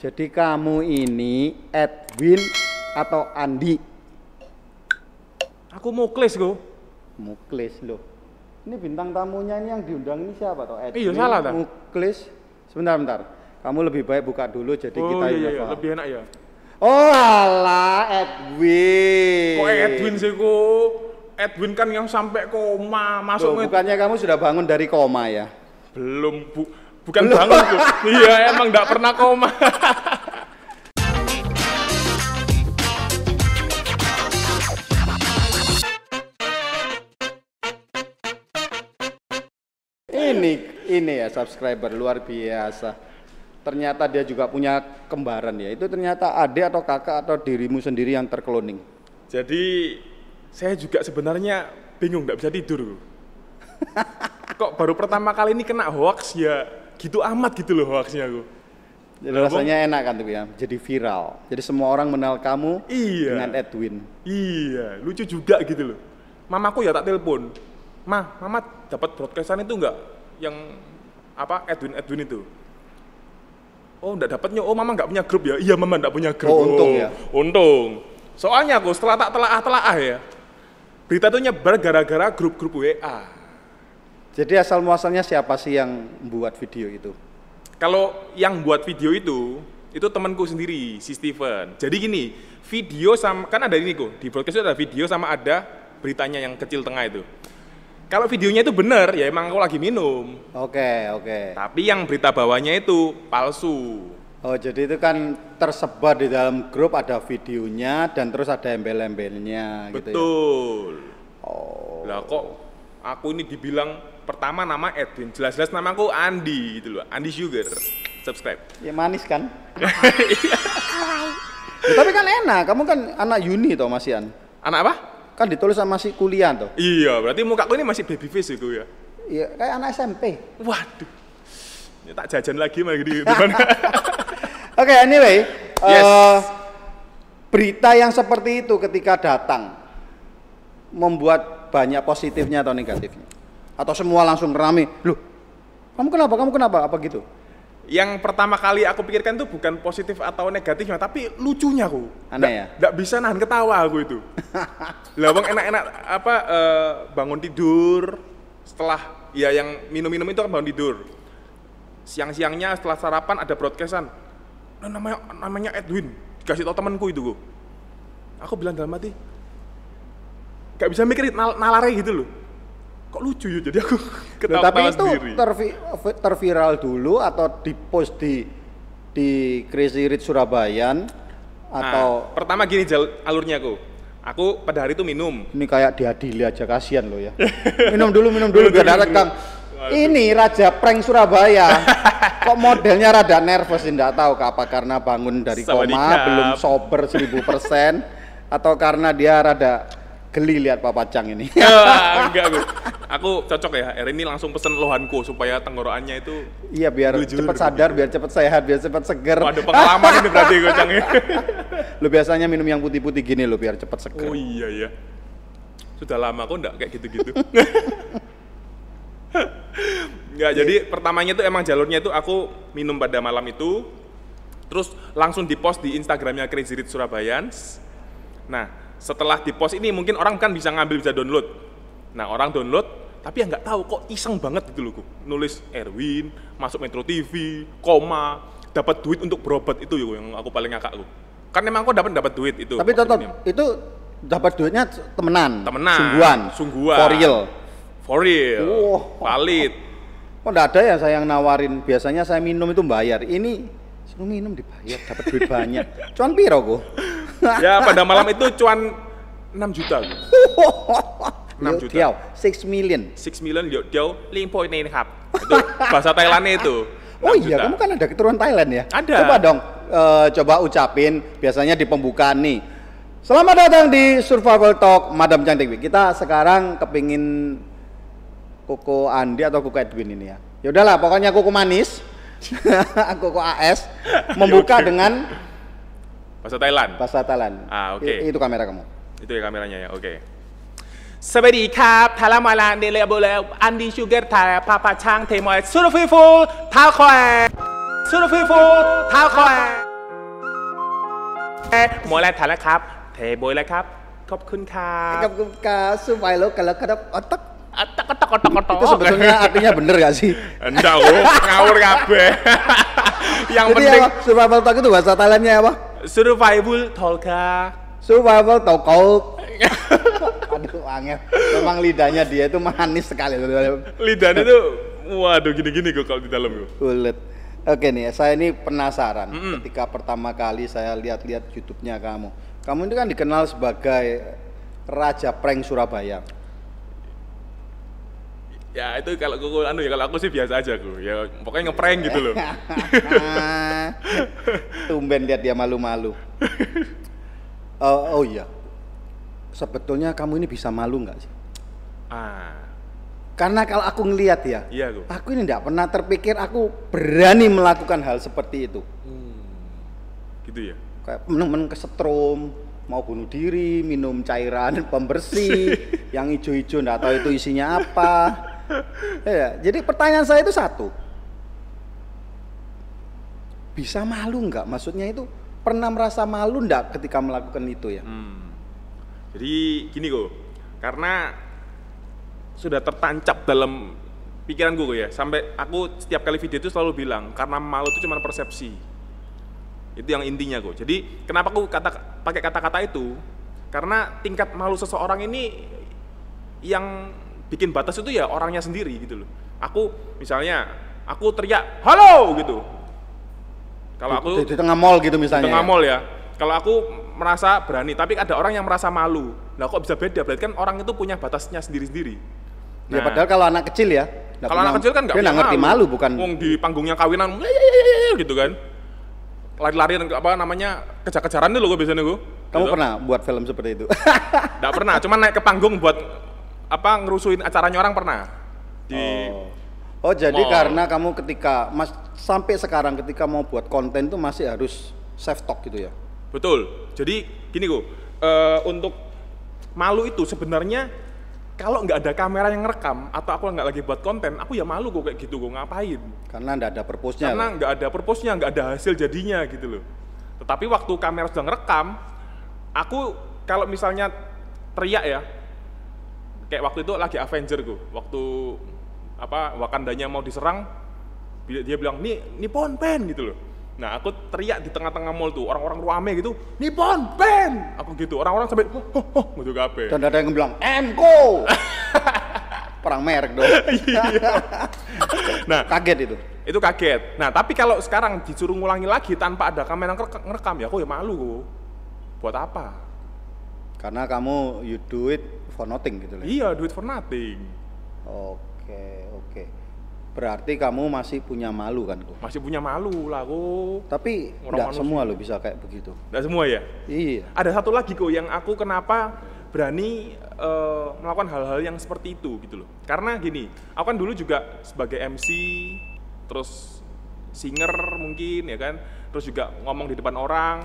Loh, jadi kamu ini Edwin atau Andi? Aku muklis go. Muklis loh. Ini bintang tamunya ini yang diundang ini siapa toh? Edwin, Iya, salah, dah. Muklis. Sebentar, bentar. Kamu lebih baik buka dulu jadi oh kita iya, iya, paham. lebih enak ya. Oh alah Edwin. Kok Edwin sih kok? Edwin kan yang sampai koma Loh, masuk med- bukannya kamu sudah bangun dari koma ya? belum bu bukan bangun Bu. iya emang nggak pernah koma Ini ini ya subscriber luar biasa. Ternyata dia juga punya kembaran ya. Itu ternyata adik atau kakak atau dirimu sendiri yang terkloning. jadi saya juga sebenarnya bingung nggak bisa tidur kok baru pertama kali ini kena hoax ya gitu amat gitu loh hoaxnya aku Jadi rasanya enak kan tuh ya. Jadi viral. Jadi semua orang mengenal kamu Iya. dengan Edwin. iya lucu juga gitu loh mamaku ya tak telepon ma mama dapat broadcastan itu nggak yang apa Edwin Edwin itu Oh, enggak dapatnya. Oh, mama nggak punya grup ya? Iya, mama nggak punya grup. Oh, untung ya. Untung. Soalnya aku setelah tak telaah-telaah ya, berita itu nyebar gara-gara grup-grup WA. Jadi asal muasalnya siapa sih yang membuat video itu? Kalau yang buat video itu, itu temanku sendiri, si Steven. Jadi gini, video sama, kan ada ini kok, di broadcast itu ada video sama ada beritanya yang kecil tengah itu. Kalau videonya itu benar, ya emang aku lagi minum. Oke, oke. Tapi yang berita bawahnya itu palsu. Oh, jadi itu kan tersebar di dalam grup ada videonya dan terus ada embel-embelnya gitu ya. Betul. Oh. Lah kok aku ini dibilang pertama nama Edwin, jelas-jelas namaku Andi gitu loh, Andi Sugar. Subscribe. Ya manis kan? Ya, tapi kan enak, kamu kan anak uni toh Masian. Anak apa? Kan ditulis sama si kuliah toh. Iya, berarti mukaku ini masih baby face itu ya. Iya, kayak anak SMP. Waduh. Ya, tak jajan lagi mah gitu. Oke, anyway, Yes. eh, berita yang seperti itu ketika datang membuat banyak positifnya atau negatifnya? Atau semua langsung rame, loh, kamu kenapa? Kamu kenapa? Apa gitu? yang pertama kali aku pikirkan itu bukan positif atau negatifnya, tapi lucunya aku. Aneh Nggak- ya? nggak bisa nahan ketawa aku itu. Lah bang enak-enak apa eh, bangun tidur setelah ya yang minum-minum itu kan bangun tidur. Siang-siangnya setelah sarapan ada broadcastan. Nah, namanya namanya Edwin. Dikasih tau temanku itu. Aku bilang dalam hati, gak bisa mikir nal nalare gitu loh. Kok lucu ya? Jadi aku Loh, ketawa, tapi itu sendiri. tervi- terviral dulu atau dipost di di Crazy Rich Surabayan atau Nah, pertama gini jal- alurnya aku. Aku pada hari itu minum. ini kayak diadili aja kasihan loh ya. minum dulu, minum dulu biar rekam. Ini Raja Prank Surabaya. Kok modelnya rada nervous tidak tahu apa karena bangun dari koma Sawadikap. belum sober 1000% atau karena dia rada geli lihat Papa Cang ini. Ya, enggak aku. Aku cocok ya. Hari ini langsung pesen lohanku supaya tenggorokannya itu Iya biar Jujur, cepat sadar, biar cepat sehat, biar cepat seger. ada pengalaman ini berarti gocangnya. Lu biasanya minum yang putih-putih gini lo biar cepat seger. Oh iya ya. Sudah lama kok enggak kayak gitu-gitu. Enggak, jadi pertamanya tuh emang jalurnya itu aku minum pada malam itu terus langsung dipost di Instagramnya Crazy Rich Surabayans. Nah, setelah dipost ini mungkin orang kan bisa ngambil bisa download. Nah, orang download tapi ya nggak tahu kok iseng banget gitu loh. Nulis Erwin, masuk Metro TV, koma, dapat duit untuk berobat itu yang aku paling ngakak lu. Kan emang aku dapat dapat duit itu. Tapi tetap itu dapat duitnya temenan. Temenan. Sungguhan. Sungguhan. For real. For real. Wah. Valid. Kok enggak ada ya saya yang nawarin? Biasanya saya minum itu bayar. Ini minum dibayar, dapat duit banyak. Cuman piro kok? ya pada malam itu cuan 6 juta gitu. 6 juta. Diao, 6 million. 6 million Liu Diao limpo ini ini Hap. Itu bahasa Thailandnya itu. Oh iya, kamu kan ada keturunan Thailand ya? Ada. Coba dong uh, coba ucapin biasanya di pembukaan nih. Selamat datang di Survival Talk Madam Cantik. Kita sekarang kepingin Koko Andi atau Koko Edwin ini ya. Ya udahlah, pokoknya Koko manis. Koko AS membuka dengan Bahasa Thailand. Thailand. Ah, oke. Okay. Itu kamera kamu. Itu ya kameranya ya. Oke. Okay. Temoy. Surufiful Otak, otak, otak, otak. Itu artinya sih? Enggak. Yang penting Surabaya itu bahasa Thailandnya apa? Survival tolka. Survival talk. Aduh, angel. Memang lidahnya dia itu manis sekali. Lidahnya tuh waduh gini-gini kok kalau di dalam kok. Ulet. Oke nih, saya ini penasaran ketika pertama kali saya lihat-lihat YouTube-nya kamu. Kamu itu kan dikenal sebagai Raja Prank Surabaya. Ya itu kalau aku anu ya kalau aku sih biasa aja aku. Ya pokoknya ngeprank gitu loh. Tumben lihat dia malu-malu. Oh, oh iya, sebetulnya kamu ini bisa malu nggak sih? ah, Karena kalau aku ngelihat ya, iya aku. aku ini tidak pernah terpikir aku berani melakukan hal seperti itu. Gitu ya. Kayak men kesetrum, mau bunuh diri, minum cairan pembersih, yang hijau-hijau nggak tahu itu isinya apa. Ya, jadi pertanyaan saya itu satu, bisa malu nggak? Maksudnya itu pernah merasa malu nggak ketika melakukan itu ya? Hmm. Jadi gini kok, karena sudah tertancap dalam pikiran gue ya, sampai aku setiap kali video itu selalu bilang karena malu itu cuma persepsi. Itu yang intinya kok. Jadi kenapa aku kata pakai kata-kata itu? Karena tingkat malu seseorang ini yang bikin batas itu ya orangnya sendiri gitu loh. Aku misalnya aku teriak halo gitu. Kalau aku di, di tengah mall gitu di misalnya. tengah ya? mall ya. Kalau aku merasa berani, tapi ada orang yang merasa malu. Nah kok bisa beda? Berarti kan orang itu punya batasnya sendiri-sendiri. Ya Nah, padahal kalau anak kecil ya. kalau anak kecil kan nggak ngerti malu bukan. Wong di panggungnya kawinan, gitu kan. Lari-larian apa namanya kejar-kejaran dulu gue biasanya gue. Kamu pernah buat film seperti itu? Nggak pernah, cuman naik ke panggung buat apa ngerusuin acaranya orang pernah. Di Oh. Oh jadi Mall. karena kamu ketika mas sampai sekarang ketika mau buat konten tuh masih harus self talk gitu ya? Betul. Jadi gini kok, eh, untuk malu itu sebenarnya kalau nggak ada kamera yang ngerekam atau aku nggak lagi buat konten, aku ya malu kok kayak gitu kok ngapain? Karena nggak ada purpose-nya. Karena nggak ada purpose-nya, nggak ada hasil jadinya gitu loh. Tetapi waktu kamera sudah ngerekam, aku kalau misalnya teriak ya, kayak waktu itu lagi Avenger gue, waktu apa Wakandanya mau diserang, dia bilang nih Nippon Pen gitu loh. Nah aku teriak di tengah-tengah mall tuh, orang-orang ruame gitu, Nippon Pen, aku gitu, orang-orang sampai oh, oh, oh, gitu gape. Dan ada yang bilang Emko. Perang merek dong. Nah Kaget itu. itu kaget. Nah tapi kalau sekarang disuruh ngulangi lagi tanpa ada kamera ngerek- ngerekam ya aku ya malu. Buat apa? Karena kamu you do it for nothing gitu loh. Iya, do it for nothing. Oke, oke. Berarti kamu masih punya malu kan kok. Masih punya malu lah kok. Tapi Orang nggak manusia. semua lo bisa kayak begitu. Nggak semua ya? Iya. Ada satu lagi kok yang aku kenapa berani eh, melakukan hal-hal yang seperti itu gitu loh. Karena gini, aku kan dulu juga sebagai MC, terus singer mungkin ya kan, terus juga ngomong di depan orang.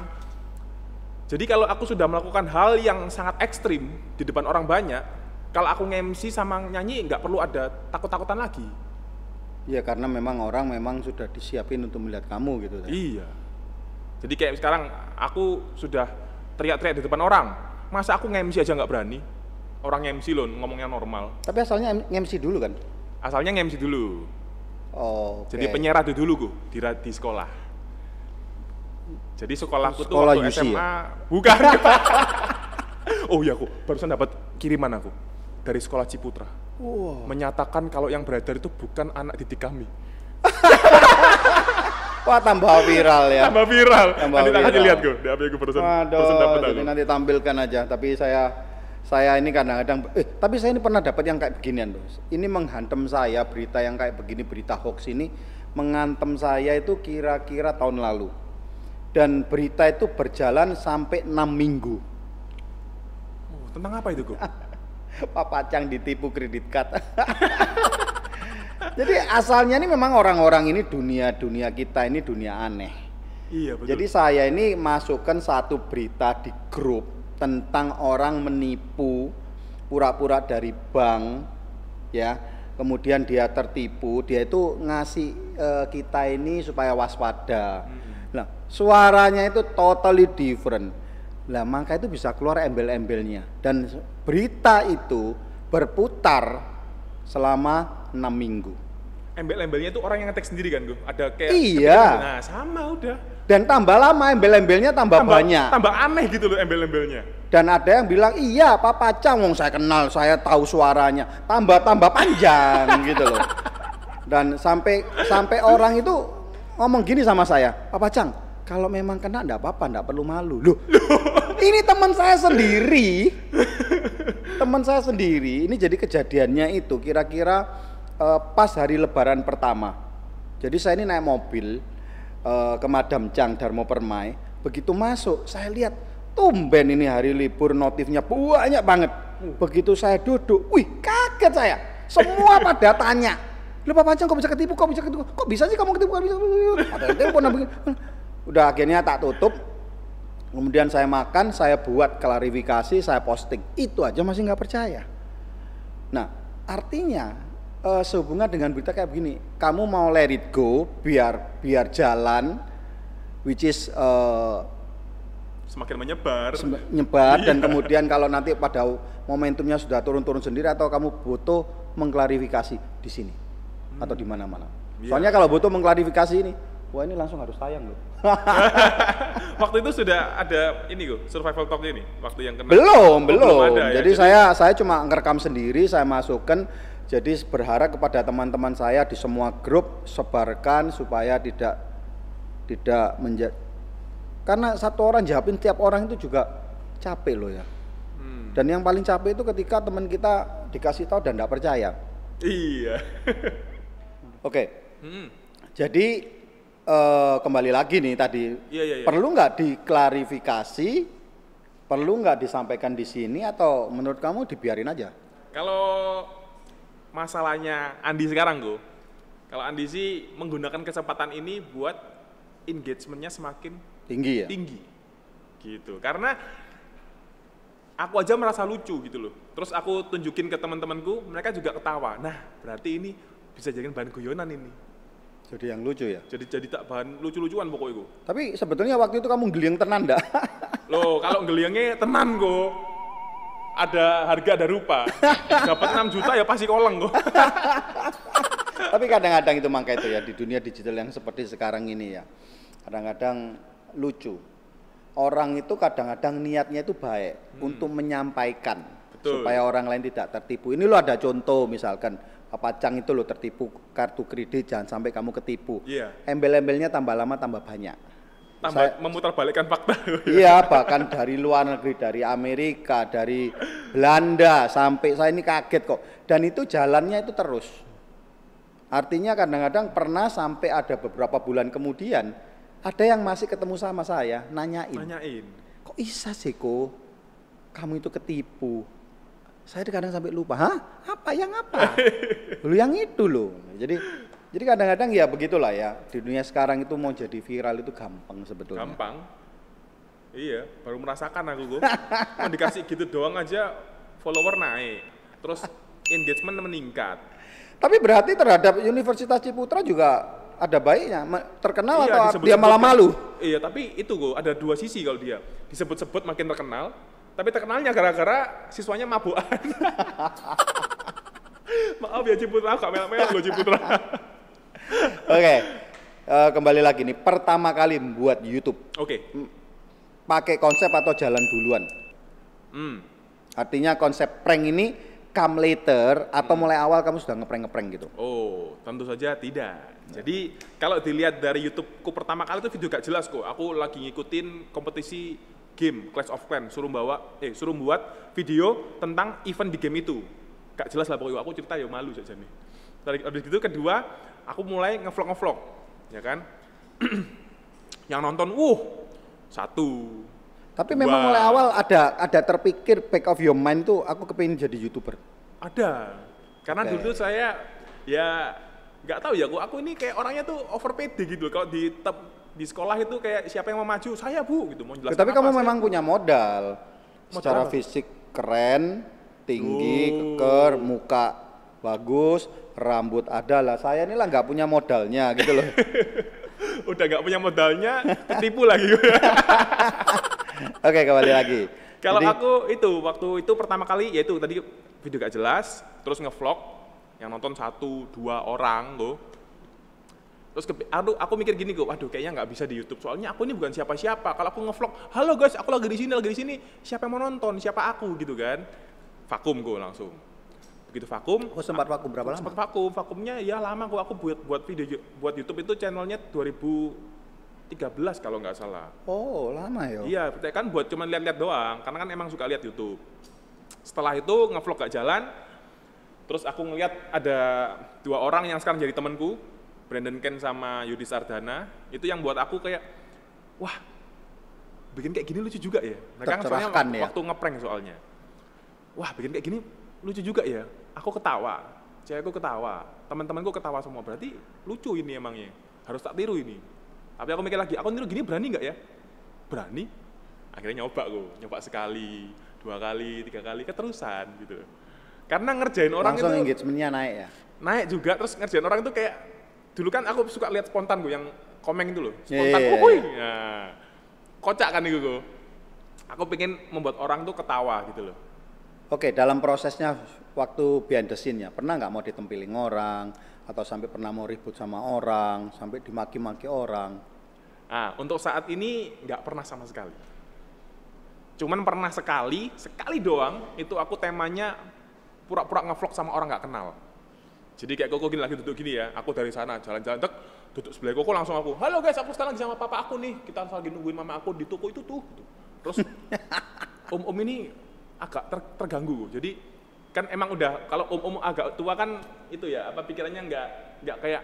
Jadi kalau aku sudah melakukan hal yang sangat ekstrim di depan orang banyak, kalau aku nge-MC sama nyanyi nggak perlu ada takut-takutan lagi. Iya karena memang orang memang sudah disiapin untuk melihat kamu gitu. kan. Iya. Jadi kayak sekarang aku sudah teriak-teriak di depan orang, masa aku nge-MC aja nggak berani? Orang nge-MC loh ngomongnya normal. Tapi asalnya M- MC dulu kan? Asalnya nge-MC dulu. Oh. Jadi penyiar radio dulu gue di, di sekolah. Jadi sekolahku tuh Sekolah waktu UC SMA ya? bukan. oh iya aku barusan dapat kiriman aku dari sekolah Ciputra Wow. menyatakan kalau yang beredar itu bukan anak didik kami. Wah tambah viral ya. Tambah viral. Tambah Nanti viral. lihat gue. Di gue barusan barusan dapat aku. jadi nanti tampilkan aja. Tapi saya saya ini kadang-kadang, eh tapi saya ini pernah dapat yang kayak beginian bos. Ini menghantam saya berita yang kayak begini berita hoax ini menghantam saya itu kira-kira tahun lalu. Dan berita itu berjalan sampai enam minggu. Oh, tentang apa itu gue? Pak Pacang ditipu kredit card. Jadi asalnya ini memang orang-orang ini dunia-dunia kita ini dunia aneh. iya betul. Jadi saya ini masukkan satu berita di grup tentang orang menipu pura-pura dari bank ya kemudian dia tertipu, dia itu ngasih eh, kita ini supaya waspada. Nah, suaranya itu totally different. Lah, maka itu bisa keluar embel-embelnya dan berita itu berputar selama enam minggu. Embel-embelnya itu orang yang ngetek sendiri kan, gue. Ada kayak Iya. Nah, sama udah. Dan tambah lama embel-embelnya tambah, banyak. Tambah aneh gitu loh embel-embelnya. Dan ada yang bilang, iya Pak Pacang, wong saya kenal, saya tahu suaranya. Tambah-tambah panjang gitu loh. Dan sampai sampai orang itu ngomong gini sama saya, Pak Pacang, kalau memang kena enggak apa-apa, enggak perlu malu. Loh, ini teman saya sendiri. teman saya sendiri, ini jadi kejadiannya itu kira-kira eh, pas hari lebaran pertama. Jadi saya ini naik mobil eh, ke Madam Chang Darmo Permai, begitu masuk saya lihat tumben ini hari libur notifnya banyak banget. Begitu saya duduk, wih kaget saya. Semua pada tanya, lu Pak Pancang kok bisa ketipu, kok bisa ketipu, kok bisa sih kamu ketipu, kok bisa Ada telepon, yang- Udah akhirnya tak tutup, kemudian saya makan, saya buat klarifikasi, saya posting. Itu aja masih nggak percaya. Nah, artinya eh, sehubungan dengan berita kayak begini, kamu mau let it go, biar biar jalan, which is eh, Semakin menyebar. sem- nyebar dan Iya. kemudian kalau nanti pada momentumnya sudah turun-turun sendiri atau kamu butuh mengklarifikasi di sini atau di mana-mana. Iya. Soalnya kalau butuh mengklarifikasi ini, wah ini langsung harus tayang loh. Waktu itu sudah ada ini gue, survival talk ini, waktu yang kena. belum, Oh, belum. ada ya. Jadi saya saya cuma ngerekam sendiri, saya masukkan. Jadi berharap kepada teman-teman saya di semua grup sebarkan supaya tidak tidak menjadi karena satu orang jawabin tiap orang itu juga capek loh ya. Hmm. Dan yang paling capek itu ketika teman kita dikasih tahu dan tidak percaya. Iya. Oke, Hmm. jadi eh, kembali lagi nih tadi, Iya, iya, iya. perlu nggak diklarifikasi, perlu nggak disampaikan di sini atau menurut kamu dibiarin aja? Kalau masalahnya Andi sekarang gue, kalau Andi sih menggunakan kesempatan ini buat engagementnya semakin Tinggi ya? tinggi, gitu. Karena aku aja merasa lucu gitu loh. Terus aku tunjukin ke teman-temanku, mereka juga ketawa. Nah, berarti ini bisa jadi bahan guyonan ini. Jadi yang lucu ya. Jadi jadi tak bahan lucu-lucuan pokoknya gue. Tapi sebetulnya waktu itu kamu geliang tenan ndak? Loh, kalau ngeliangnya tenan kok. Ada harga ada rupa. Dapat 6 juta ya pasti koleng kok. Tapi kadang-kadang itu mangka itu ya di dunia digital yang seperti sekarang ini ya. Kadang-kadang lucu. Orang itu kadang-kadang niatnya itu baik untuk menyampaikan Betul. supaya orang lain tidak tertipu. Ini lo ada contoh misalkan Pak Cang itu lo tertipu kartu kredit jangan sampai kamu ketipu. Iya. Embel-embelnya tambah lama tambah banyak. Tambah Saya- memutarbalikkan fakta. Iya, bahkan dari luar negeri, dari Amerika, dari Belanda sampai saya ini kaget kok. Dan itu jalannya itu terus. Artinya kadang-kadang pernah sampai ada beberapa bulan kemudian ada yang masih ketemu sama saya nanyain, Nanyain. kok bisa sih kok kamu itu ketipu? Saya kadang sampai lupa, hah? Apa yang apa? Lu yang itu loh. Jadi jadi kadang-kadang ya begitulah ya. Di dunia sekarang itu mau jadi viral itu gampang sebetulnya. Gampang. Iya, baru merasakan aku gue. Mau dikasih gitu doang aja follower naik. Terus engagement meningkat. Tapi berarti terhadap Universitas Ciputra juga ada baiknya, terkenal atau disebut-sebut dia malah kan. malu? Iya, tapi itu gue ada dua sisi kalau dia. Disebut-sebut makin terkenal, tapi terkenalnya gara-gara siswanya mabukan. Maaf ya Ciputra, gak melak-melak loh Ciputra. Oke, eh, kembali lagi nih, pertama kali buat YouTube, Oke. pakai konsep atau jalan duluan? Hmm. Artinya konsep prank ini come later atau mulai awal kamu sudah ngeprank-ngeprank gitu? Oh, tentu saja tidak. Jadi kalau dilihat dari YouTubeku pertama kali itu video gak jelas kok. Aku lagi ngikutin kompetisi game Clash of Clans, suruh bawa, eh suruh buat video tentang event di game itu. Gak jelas lah pokoknya. Aku cerita ya malu saja nih. Dari habis itu kedua, aku mulai ngevlog ngevlog, ya kan? Yang nonton, wuh, satu. Tapi memang Wah. mulai awal ada ada terpikir back of your mind tuh aku kepingin jadi youtuber. Ada. Karena Oke. dulu saya ya nggak tahu ya, aku, aku ini kayak orangnya tuh over pede gitu. Kalau di tep- di sekolah itu kayak siapa yang mau maju, saya bu gitu mau jelaskan. Tapi kamu saya memang punya modal. Modal Secara apa? fisik keren, tinggi, Oh. keker, muka bagus, rambut ada lah. Saya ini lah nggak punya modalnya gitu loh. Udah nggak punya modalnya, ketipu lagi. Oke kembali lagi. Kalau Jadi- aku itu waktu itu pertama kali yaitu tadi video gak jelas, terus ngevlog yang nonton satu dua orang loh. Terus ke, aduh, aku mikir gini gue, waduh kayaknya nggak bisa di YouTube soalnya aku ini bukan siapa-siapa. Kalau aku ngevlog, halo guys, aku lagi di sini, lagi di sini, siapa yang mau nonton, siapa aku gitu kan? Vakum gue langsung. Begitu vakum, Oh sempat vakum berapa lama? sempat vakum, vakumnya ya lama gue aku buat buat video buat YouTube itu channelnya 2013 kalau nggak salah. Oh lama ya. Iya, kan buat cuma lihat-lihat doang, karena kan emang suka lihat YouTube. Setelah itu ngevlog gak jalan, terus aku ngeliat ada dua orang yang sekarang jadi temanku, Brandon Ken sama Yudi Sardana, itu yang buat aku kayak, wah, bikin kayak gini lucu juga ya. Mereka kan soalnya waktu, ya. waktu ngeprank soalnya. Wah, bikin kayak gini lucu juga ya. Aku ketawa, cewekku ketawa, teman-temanku ketawa semua. Berarti lucu ini emangnya. Harus tak tiru ini. Tapi aku mikir lagi, aku niru gini berani nggak ya? Berani. Akhirnya nyoba aku, nyoba sekali, dua kali, tiga kali, keterusan gitu. Karena ngerjain orang Langsung itu engagementnya naik ya. naik juga, terus ngerjain orang itu kayak dulu kan aku suka lihat spontan gue yang komen itu loh, Iya, spontan, iya, iya. wuih. Nah, kocak kan itu gue. Aku pengen membuat orang tuh ketawa gitu loh. Oke, dalam prosesnya waktu behind the scene-nya, pernah nggak mau ditempiling orang, atau sampai pernah mau ribut sama orang, sampai dimaki-maki orang? Nah, untuk saat ini nggak pernah sama sekali. Cuman pernah sekali, sekali doang, itu aku temanya pura-pura ngevlog sama orang nggak kenal. Jadi kayak Koko gini lagi duduk gini ya, aku dari sana jalan-jalan tek, duduk sebelah Koko langsung aku, halo guys, aku sekarang lagi sama papa aku nih, kita lagi nungguin mama aku di toko itu tuh. Terus om-om ini agak ter- terganggu, jadi kan emang udah kalau om-om agak tua kan itu ya apa pikirannya nggak nggak kayak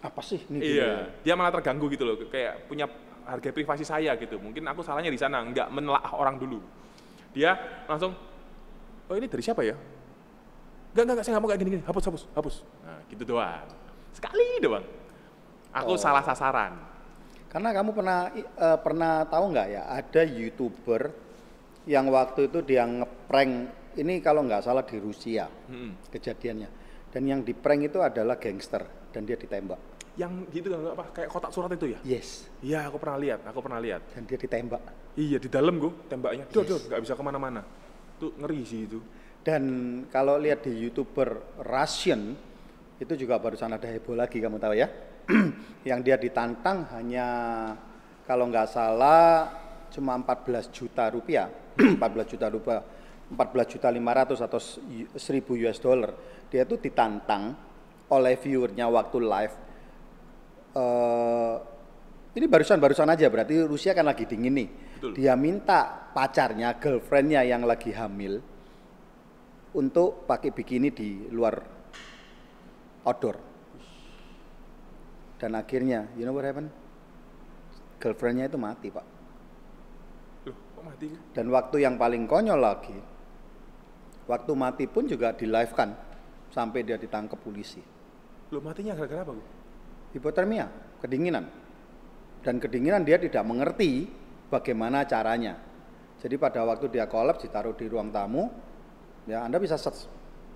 Apa sih ini? gini ya? Iya, dia malah terganggu gitu loh, kayak punya harga privasi saya gitu. Mungkin aku salahnya di sana, nggak menelaah orang dulu. Dia langsung, oh ini dari siapa ya? Enggak, enggak, saya nggak mau kayak gini-gini, hapus, hapus, hapus. Nah, gitu doang. Sekali doang. Aku Oh. salah sasaran. Karena kamu pernah eh, pernah tahu nggak ya ada youtuber yang waktu itu dia ngeprank ini kalau nggak salah di Rusia Hmm. kejadiannya dan yang di prank itu adalah gangster dan dia ditembak. Yang gitu kan apa kayak kotak surat itu ya? Yes, Iya, aku pernah lihat, aku pernah lihat. dan dia ditembak. Iya, di dalam gue tembaknya. Duh, Yes. duh, nggak bisa ke mana-mana. Tuh ngeri sih itu. Dan kalau lihat di youtuber Russian itu juga barusan ada heboh lagi kamu tahu ya, yang dia ditantang hanya kalau nggak salah cuma 14 juta rupiah, 14 juta rupiah, 14 juta 500 atau 1000 US dollar. Dia itu ditantang oleh viewernya waktu live. eh ini barusan-barusan aja berarti Rusia kan lagi dingin nih. Betul. Dia minta pacarnya, girlfriendnya yang lagi hamil untuk pakai bikini di luar outdoor. Dan akhirnya, you know what happened? Girlfriendnya itu mati pak. Loh, kok mati? Dan waktu yang paling konyol lagi, waktu mati pun juga di live kan sampai dia ditangkap polisi. Loh, matinya gara-gara apa, Bu? Hipotermia, kedinginan. Dan kedinginan dia tidak mengerti bagaimana caranya. Jadi pada waktu dia kolaps ditaruh di ruang tamu, ya Anda bisa search.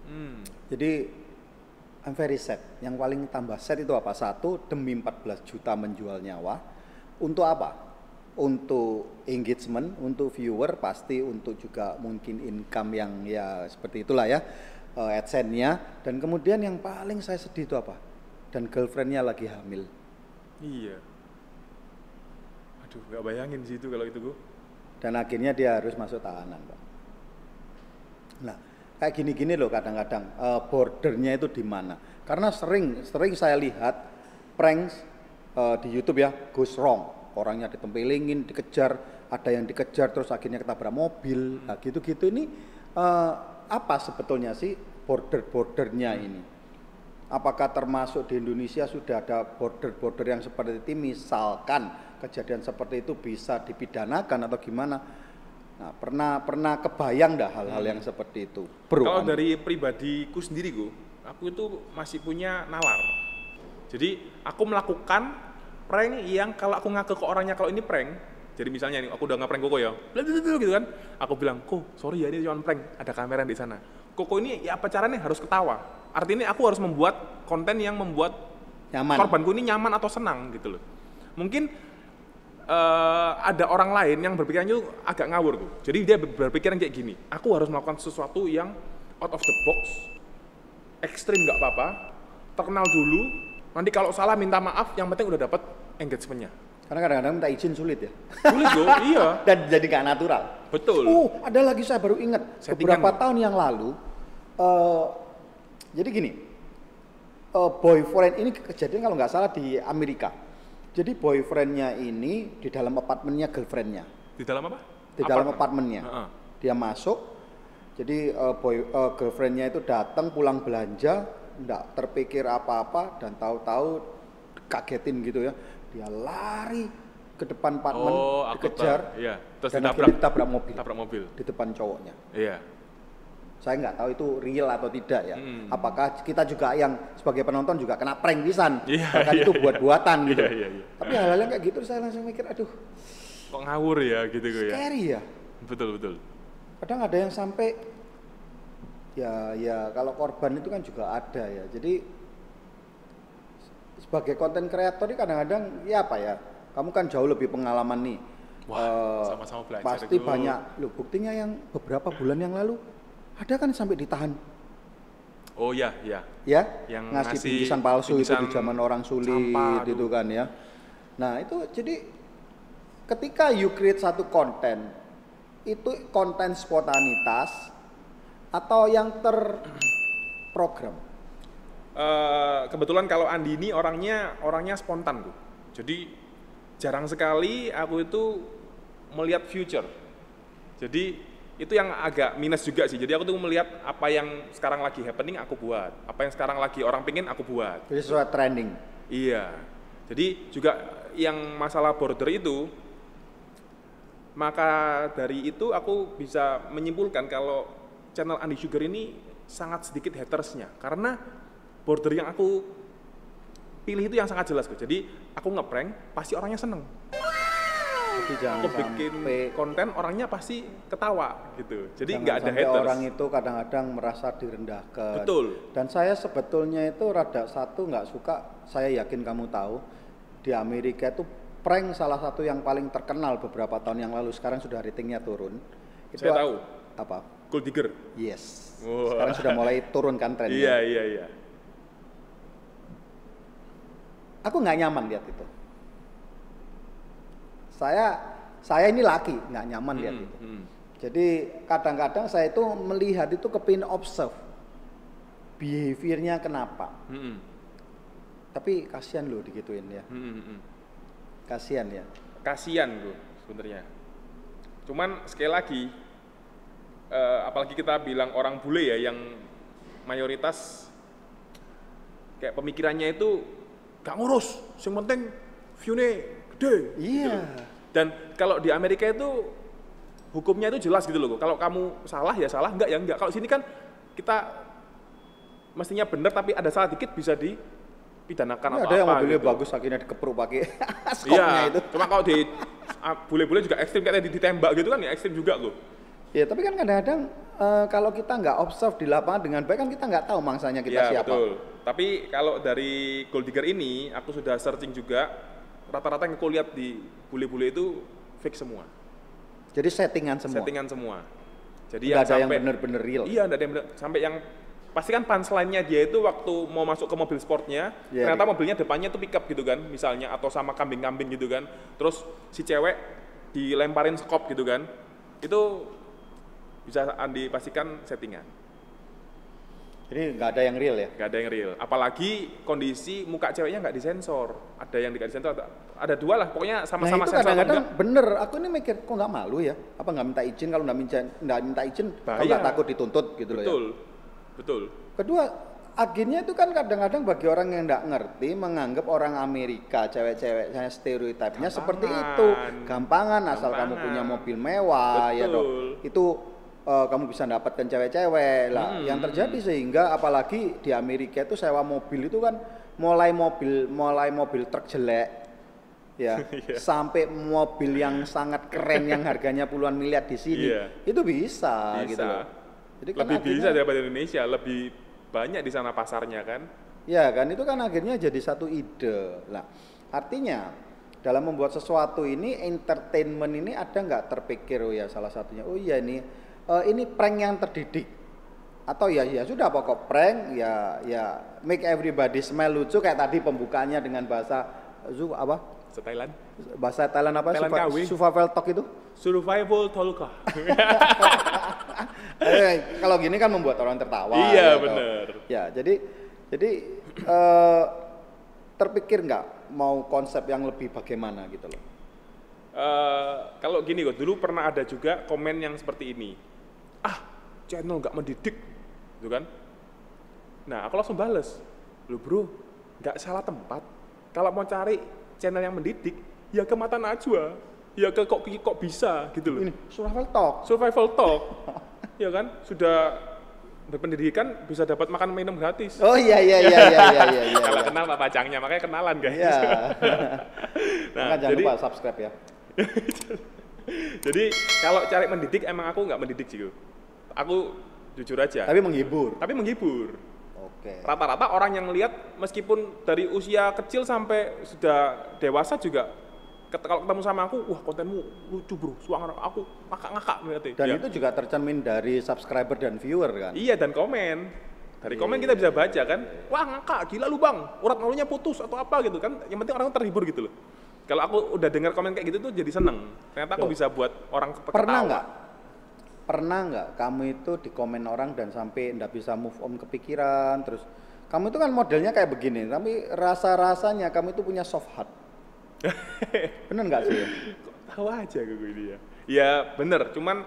Hmm. Jadi I'm very sad. Yang paling tambah sad itu apa? Satu, demi 14 juta menjual nyawa. Untuk apa? Untuk engagement, untuk viewer, pasti untuk juga mungkin income yang ya seperti itulah ya, eh, AdSense-nya. Dan kemudian yang paling saya sedih itu apa? Dan girlfriend-nya lagi hamil. Iya. Aduh, nggak bayangin sih itu kalau itu gue. Dan akhirnya dia harus masuk tahanan, Pak. Nah, kayak gini-gini loh kadang-kadang eh, bordernya itu di mana? Karena sering sering saya lihat pranks eh, di YouTube ya goes wrong. Orangnya ditempelingin, dikejar, ada yang dikejar terus akhirnya ketabrak mobil. Nah, gitu-gitu ini eh, apa sebetulnya sih border-bordernya ini? Apakah termasuk di Indonesia sudah ada border-border yang seperti itu? Misalkan kejadian seperti itu bisa dipidanakan atau gimana? Nah, pernah pernah kebayang dah hal-hal yang seperti itu, bro? Kalau dari pribadiku sendiri gue, aku itu masih punya nalar. Jadi aku melakukan prank yang kalau aku ngaku ke orangnya kalau ini prank, jadi misalnya nih aku udah ngeprank Koko ya, blablabla gitu kan, aku bilang, kok sorry ya ini cuma prank, ada kamera di sana. Koko ini ya apa caranya harus ketawa. artinya aku harus membuat konten yang membuat Nyaman. korbanku ini nyaman atau senang gitu loh. Mungkin eh, ada orang lain yang berpikirnya itu agak ngawur tuh. Jadi dia ber- berpikiran kayak gini, aku harus melakukan sesuatu yang out of the box, ekstrim nggak apa-apa, terkenal dulu, nanti kalau salah minta maaf, yang penting udah dapat engagementnya. Karena kadang-kadang minta izin sulit ya. Sulit loh, iya, Dan jadi nggak natural. betul. Oh, ada lagi saya baru ingat Settingan. beberapa tahun yang lalu. eh, jadi gini, eh, boyfriend ini kejadian kalau nggak salah di Amerika. Jadi boyfriendnya ini di dalam apartemennya girlfriendnya, Di dalam apa? di dalam Apartemen. apartemennya. Heeh. Dia masuk, jadi eh, boy eh, girlfriendnya itu datang pulang belanja, nggak terpikir apa-apa dan tahu-tahu kagetin gitu ya. Dia lari ke depan apartemen, Oh, dikejar, tahu. Iya, terus dan ditabrak. ditabrak mobil Tabrak mobil. di depan cowoknya. Iya. Saya nggak tahu itu real atau tidak ya. Hmm. Apakah kita juga yang sebagai penonton juga kena prank pisan? Iya, Bahkan iya, itu iya. buat-buatan gitu. Iya, iya, iya. Tapi hal-hal yang kayak gitu saya langsung mikir, aduh, Kok ngawur ya gitu gue ya? scary ya. Betul betul. Kadang ada yang sampai ya ya kalau korban itu kan juga ada ya. Jadi sebagai konten kreator ini kadang-kadang ya apa ya? Kamu kan jauh lebih pengalaman nih. Wah, Eh, sama-sama belajar Pasti itu. banyak. Loh, buktinya yang beberapa bulan yang lalu ada kan sampai ditahan Oh iya, iya. ya Yang ngasih ngasih bingkisan palsu itu di zaman orang sulit sampah, itu kan ya. Nah, itu jadi ketika you create satu konten itu konten spontanitas atau yang terprogram. Eh, kebetulan kalau Andi ini orangnya orangnya spontan tuh. Jadi jarang sekali aku itu melihat future. Jadi itu yang agak minus juga sih. Jadi aku tuh melihat apa yang sekarang lagi happening aku buat, apa yang sekarang lagi orang pingin aku buat. Jadi sesuai trending. Iya. Jadi juga yang masalah border itu maka dari itu aku bisa menyimpulkan kalau channel Andi Sugar ini sangat sedikit hatersnya karena border yang aku pilih itu yang sangat jelas kok. Jadi aku ngeprank pasti orangnya seneng. Jadi jangan Aku bikin sampai konten orangnya pasti ketawa gitu. Jadi nggak ada haters. orang itu kadang-kadang merasa direndahkan. Betul. Dan saya sebetulnya itu rada satu nggak suka. Saya yakin kamu tahu di Amerika itu prank salah satu yang paling terkenal beberapa tahun yang lalu. Sekarang sudah ratingnya turun. Saya tahu. Apa? Gold digger. Yes. Wah. Sekarang sudah mulai turun kan trennya. Iya iya iya. Aku nggak nyaman lihat itu. Saya saya ini laki nggak nyaman lihat Hmm, itu. hmm. Jadi kadang-kadang saya itu melihat itu kepin observe behaviornya kenapa. Hmm, Tapi kasihan loh digituin ya. hmm, hmm, hmm. Kasihan ya. kasihan gue sebenarnya. Cuman sekali lagi, eh, apalagi kita bilang orang bule ya yang mayoritas kayak pemikirannya itu gak ngurus, yang penting view-nya gede. gitu Iya. loh. Dan kalau di Amerika itu hukumnya itu jelas gitu loh. Kalau kamu salah ya salah, enggak ya enggak. Kalau sini kan kita mestinya benar tapi ada salah dikit bisa dipidanakan Ini atau ada yang apa mobilnya gitu. bagus akhirnya dikepruk pakai skopnya Iya, itu. cuma kalau di ah, bule-bule juga ekstrim kayak tadi ditembak gitu kan ya ekstrim juga loh. Ya tapi kan kadang-kadang eh, kalau kita nggak observe di lapangan dengan baik kan kita nggak tahu mangsanya kita Iya, siapa. betul. Tapi kalau dari gold digger ini aku sudah searching juga rata-rata yang aku lihat di bule-bule itu fake semua, Jadi settingan semua. settingan semua. Jadi Nggak ada yang sampai- bener-bener real. Iya, nggak ada yang bener. Sampai yang pasti kan punchline-nya dia itu waktu mau masuk ke mobil sportnya, Iya, ternyata iya. mobilnya depannya tuh pickup gitu kan, misalnya atau sama kambing-kambing gitu kan. Terus si cewek dilemparin skop gitu kan. Itu bisa Andi pastikan settingan. Jadi nggak ada yang real ya. nggak ada yang real. Apalagi kondisi muka ceweknya nggak disensor. Ada yang nggak disensor, ada, dua lah. Pokoknya Nah sama-sama itu sensor. kadang-kadang bener. Aku ini mikir kok nggak malu ya? Apa nggak minta izin? Kalau nggak minta nggak minta izin, Bahaya. nggak takut dituntut gitu loh ya. Betul, betul. Kedua, agennya itu kan kadang-kadang bagi orang yang nggak ngerti menganggap orang Amerika cewek-ceweknya stereotipnya seperti itu, gampangan asal kamu punya mobil mewah ya Betul. Itu eh, kamu bisa dapatkan cewek-cewek lah. Hmm. Yang terjadi sehingga apalagi di Amerika itu sewa mobil itu kan mulai mobil mulai mobil truk jelek ya Iya. sampai mobil yang sangat keren yang harganya puluhan miliar di sini Iya. itu bisa, Bisa. gitu loh. Jadi kan lebih akhirnya- bisa daripada Indonesia, lebih banyak di sana pasarnya kan. Ya kan itu kan akhirnya jadi satu ide. Lah artinya dalam membuat sesuatu ini entertainment ini ada nggak terpikir oh ya salah satunya oh iya ini eh, ini prank yang terdidik atau ya ya sudah pokok prank ya ya make everybody smile lucu kayak tadi pembukanya dengan bahasa zu apa Thailand. bahasa Thailand apa Thailand KW. survival talk itu Survival Tolka. Eh, kalau gini kan membuat orang tertawa. Iya, gitu. bener. Ya, jadi jadi eh, terpikir nggak mau konsep yang lebih bagaimana gitu loh? Eh, kalau gini kok, dulu pernah ada juga komen yang seperti ini. Channel nggak mendidik, gitu kan? Nah, aku langsung bales. Lu bro, nggak salah tempat. Kalau mau cari channel yang mendidik, ya ke Mata Najwa. Ya ke kok kok bisa gitu loh. Ini survival talk. Survival talk, ya kan? Sudah berpendidikan bisa dapat makan minum gratis. Oh iya iya iya iya iya iya. iya, Kalau iya. kenal Pak Pacangnya, makanya kenalan guys. Iya. nah, Maka jangan jadi lupa subscribe ya. jadi kalau cari mendidik emang aku nggak mendidik sih. Aku jujur aja. Tapi menghibur. Tapi menghibur. Oke. Rata-rata orang yang lihat meskipun dari usia kecil sampai sudah dewasa juga ket- kalau ketemu sama aku, wah kontenmu lucu bro, suara aku ngakak-ngakak ngeliatnya. Dan Ya. itu juga tercermin dari subscriber dan viewer kan. Iya dan komen. Dari komen kita bisa baca kan, wah ngakak, gila lu bang, urat malunya putus atau apa gitu kan. Yang penting orang terhibur gitu loh. Kalau aku udah dengar komen kayak gitu tuh jadi seneng. Ternyata aku Loh. bisa buat orang ke- Pernah ketawa. nggak? Pernah nggak kamu itu di komen orang dan sampai nggak bisa move on kepikiran terus kamu itu kan modelnya kayak begini, tapi rasa-rasanya kamu itu punya soft heart. Bener nggak sih? Kok tahu aja gue ini ya. Ya bener, cuman